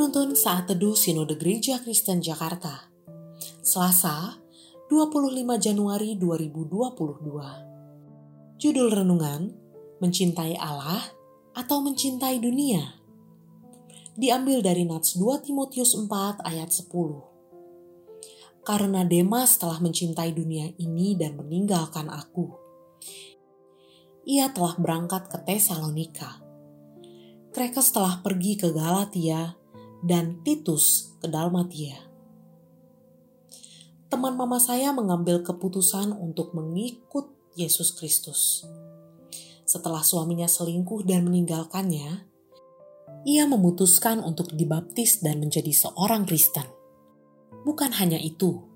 Penuntun Saat Teduh Sinode Gereja Kristen Jakarta. Selasa 25 Januari 2022 Judul Renungan Mencintai Allah atau Mencintai Dunia? Diambil dari Nats 2 Timotius 4 ayat 10 Karena Demas telah mencintai dunia ini dan meninggalkan aku Ia telah berangkat ke Tesalonika. Krekes telah pergi ke Galatia dan Titus ke Dalmatia. Teman mama saya mengambil keputusan untuk mengikut Yesus Kristus. Setelah suaminya selingkuh dan meninggalkannya, ia memutuskan untuk dibaptis dan menjadi seorang Kristen. Bukan hanya itu,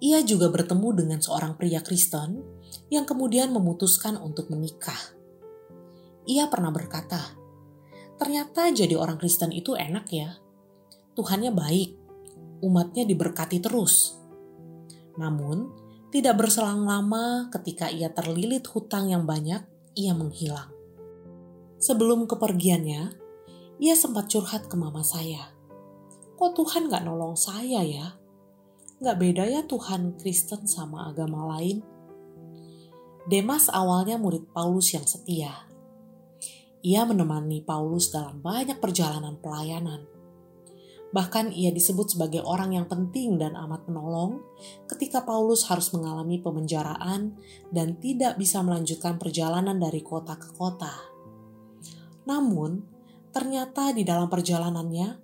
ia juga bertemu dengan seorang pria Kristen yang kemudian memutuskan untuk menikah. Ia pernah berkata, Ternyata jadi orang Kristen itu enak ya. Tuhannya baik, umatnya diberkati terus. Namun, tidak berselang lama ketika ia terlilit hutang yang banyak, ia menghilang. Sebelum kepergiannya, ia sempat curhat ke mama saya. Kok Tuhan gak nolong saya ya? Gak beda ya Tuhan Kristen sama agama lain? Demas awalnya murid Paulus yang setia ia menemani Paulus dalam banyak perjalanan pelayanan. Bahkan ia disebut sebagai orang yang penting dan amat menolong ketika Paulus harus mengalami pemenjaraan dan tidak bisa melanjutkan perjalanan dari kota ke kota. Namun, ternyata di dalam perjalanannya,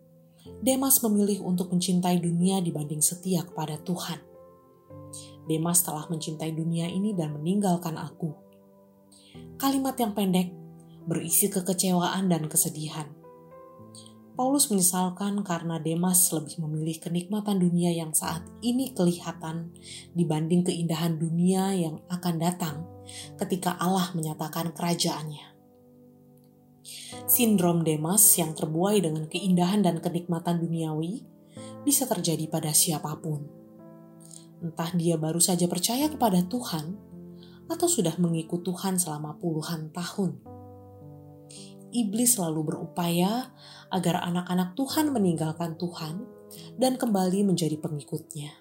Demas memilih untuk mencintai dunia dibanding setia kepada Tuhan. Demas telah mencintai dunia ini dan meninggalkan aku. Kalimat yang pendek berisi kekecewaan dan kesedihan. Paulus menyesalkan karena Demas lebih memilih kenikmatan dunia yang saat ini kelihatan dibanding keindahan dunia yang akan datang ketika Allah menyatakan kerajaannya. Sindrom Demas yang terbuai dengan keindahan dan kenikmatan duniawi bisa terjadi pada siapa pun. Entah dia baru saja percaya kepada Tuhan atau sudah mengikut Tuhan selama puluhan tahun iblis selalu berupaya agar anak-anak Tuhan meninggalkan Tuhan dan kembali menjadi pengikutnya.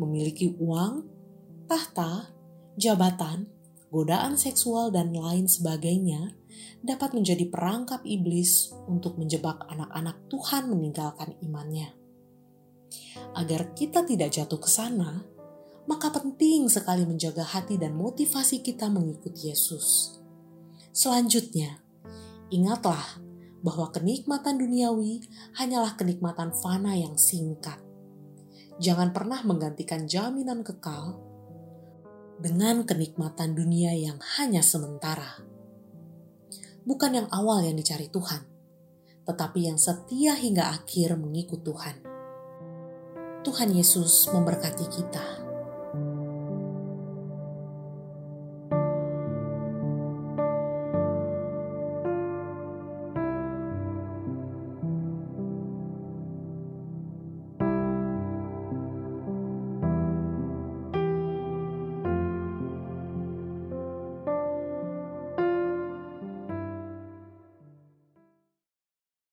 Memiliki uang, tahta, jabatan, godaan seksual, dan lain sebagainya dapat menjadi perangkap iblis untuk menjebak anak-anak Tuhan meninggalkan imannya. Agar kita tidak jatuh ke sana, maka penting sekali menjaga hati dan motivasi kita mengikuti Yesus. Selanjutnya, Ingatlah bahwa kenikmatan duniawi hanyalah kenikmatan fana yang singkat. Jangan pernah menggantikan jaminan kekal dengan kenikmatan dunia yang hanya sementara. Bukan yang awal yang dicari Tuhan, tetapi yang setia hingga akhir mengikut Tuhan. Tuhan Yesus memberkati kita.